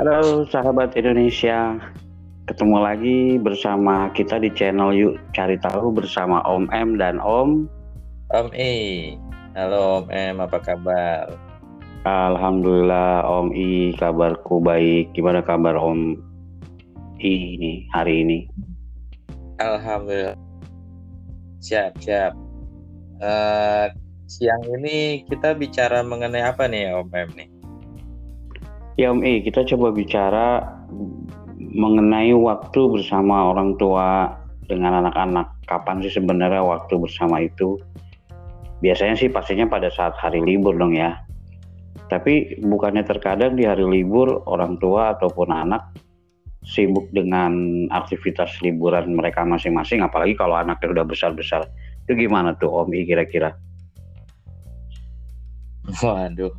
Halo sahabat Indonesia, ketemu lagi bersama kita di channel Yuk Cari Tahu bersama Om M dan Om Om E. Halo Om M, apa kabar? Alhamdulillah Om I kabarku baik. Gimana kabar Om I ini hari ini? Alhamdulillah. Siap, siap. Uh, siang ini kita bicara mengenai apa nih Om M nih? Ya Om I, kita coba bicara mengenai waktu bersama orang tua dengan anak-anak. Kapan sih sebenarnya waktu bersama itu? Biasanya sih pastinya pada saat hari libur dong ya. Tapi bukannya terkadang di hari libur orang tua ataupun anak sibuk dengan aktivitas liburan mereka masing-masing apalagi kalau anaknya udah besar-besar itu gimana tuh Om I kira-kira waduh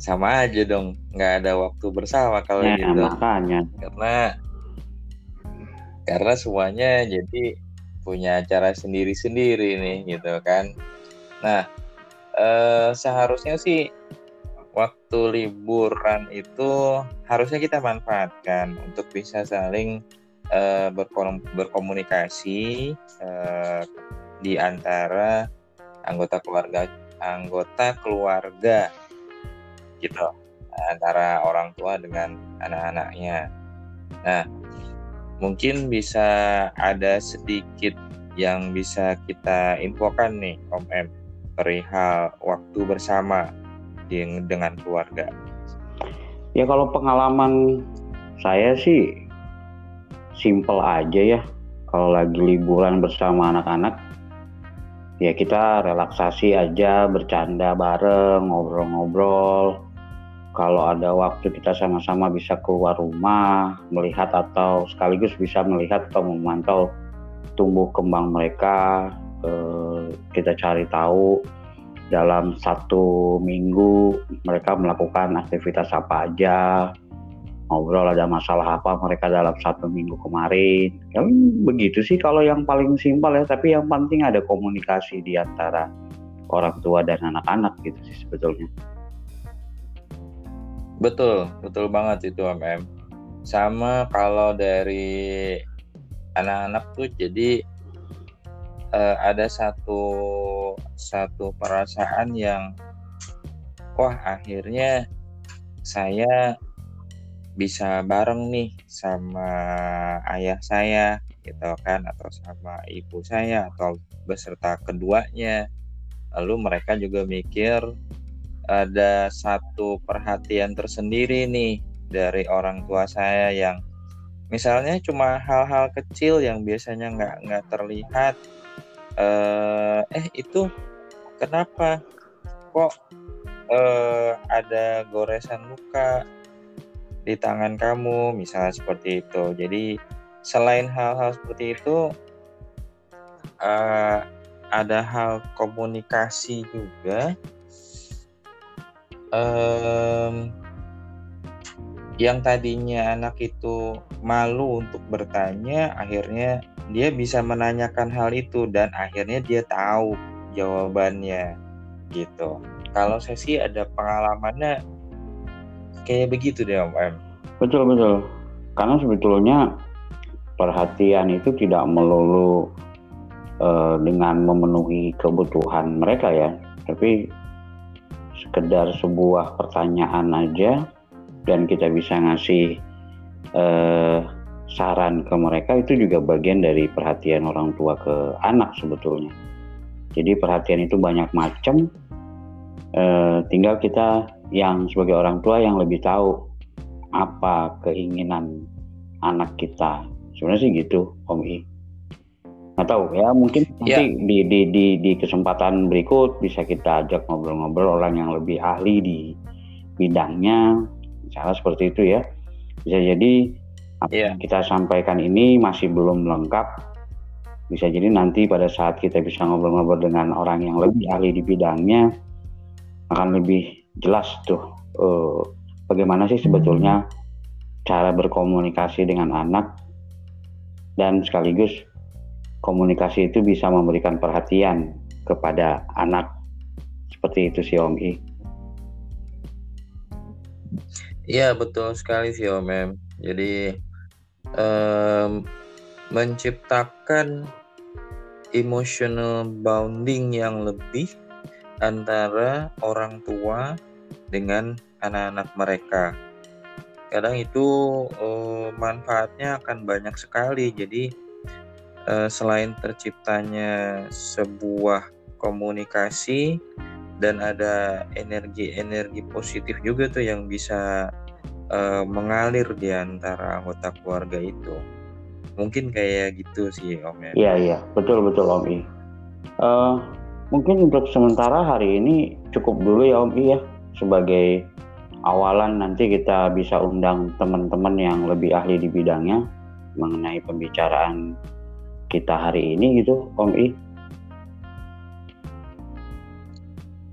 sama aja dong nggak ada waktu bersama kalau ya, gitu. makanya. Karena karena semuanya jadi punya cara sendiri-sendiri nih gitu kan. Nah eh, seharusnya sih waktu liburan itu harusnya kita manfaatkan untuk bisa saling uh, berkom berkomunikasi uh, di antara anggota keluarga anggota keluarga gitu antara orang tua dengan anak-anaknya. Nah, mungkin bisa ada sedikit yang bisa kita infokan nih Om M perihal waktu bersama dengan keluarga? Ya kalau pengalaman saya sih simple aja ya. Kalau lagi liburan bersama anak-anak, ya kita relaksasi aja, bercanda bareng, ngobrol-ngobrol. Kalau ada waktu kita sama-sama bisa keluar rumah, melihat atau sekaligus bisa melihat atau memantau tumbuh kembang mereka, eh, kita cari tahu dalam satu minggu mereka melakukan aktivitas apa aja ngobrol ada masalah apa mereka dalam satu minggu kemarin. Ya, begitu sih kalau yang paling simpel ya tapi yang penting ada komunikasi di antara orang tua dan anak-anak gitu sih sebetulnya betul betul banget itu MM sama kalau dari anak-anak tuh jadi uh, ada satu satu perasaan yang wah akhirnya saya bisa bareng nih sama ayah saya gitu kan atau sama ibu saya atau beserta keduanya. Lalu mereka juga mikir ada satu perhatian tersendiri nih dari orang tua saya yang misalnya cuma hal-hal kecil yang biasanya nggak nggak terlihat. Uh, eh itu kenapa? Kok uh, ada goresan luka di tangan kamu misalnya seperti itu. Jadi selain hal-hal seperti itu uh, ada hal komunikasi juga um, yang tadinya anak itu malu untuk bertanya akhirnya dia bisa menanyakan hal itu dan akhirnya dia tahu jawabannya gitu. Kalau saya sih ada pengalamannya kayak begitu deh Om M. Betul betul. Karena sebetulnya perhatian itu tidak melulu uh, dengan memenuhi kebutuhan mereka ya. Tapi sekedar sebuah pertanyaan aja dan kita bisa ngasih uh, saran ke mereka itu juga bagian dari perhatian orang tua ke anak sebetulnya. Jadi perhatian itu banyak macam. Uh, tinggal kita yang sebagai orang tua yang lebih tahu apa keinginan anak kita. Sebenarnya sih gitu, Om I. Nggak tahu. Ya, mungkin nanti ya. di, di, di, di kesempatan berikut bisa kita ajak ngobrol-ngobrol orang yang lebih ahli di bidangnya. Misalnya seperti itu ya. Bisa jadi apa yeah. yang kita sampaikan ini masih belum lengkap. Bisa jadi nanti pada saat kita bisa ngobrol-ngobrol dengan orang yang lebih ahli di bidangnya akan lebih jelas tuh uh, bagaimana sih sebetulnya cara berkomunikasi dengan anak. Dan sekaligus komunikasi itu bisa memberikan perhatian kepada anak seperti itu sih Om I. Iya betul sekali sih Om Em. Jadi um, menciptakan emotional bonding yang lebih antara orang tua dengan anak-anak mereka. Kadang itu uh, manfaatnya akan banyak sekali. Jadi uh, selain terciptanya sebuah komunikasi dan ada energi-energi positif juga tuh yang bisa uh, mengalir di antara anggota keluarga itu. Mungkin kayak gitu sih Om ya. Iya iya betul betul Om I. Uh, mungkin untuk sementara hari ini cukup dulu ya Om I ya sebagai awalan nanti kita bisa undang teman-teman yang lebih ahli di bidangnya mengenai pembicaraan kita hari ini gitu Om I.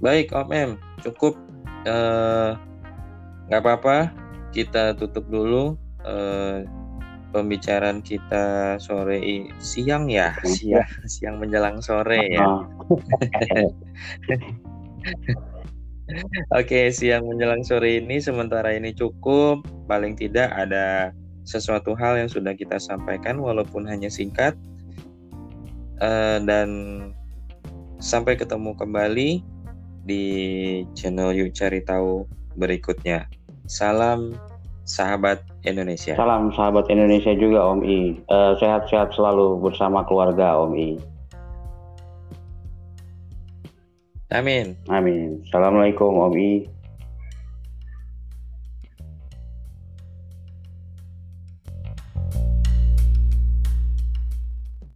Baik Om M, cukup eh, nggak uh, apa-apa. Kita tutup dulu uh, pembicaraan kita sore siang ya? Siang siang menjelang sore ya. Oke siang menjelang sore ini sementara ini cukup. Paling tidak ada sesuatu hal yang sudah kita sampaikan walaupun hanya singkat uh, dan sampai ketemu kembali di channel Yuk Cari Tahu berikutnya. Salam sahabat Indonesia. Salam sahabat Indonesia juga Om I. Uh, sehat-sehat selalu bersama keluarga Om I. Amin. Amin. Assalamualaikum Om I.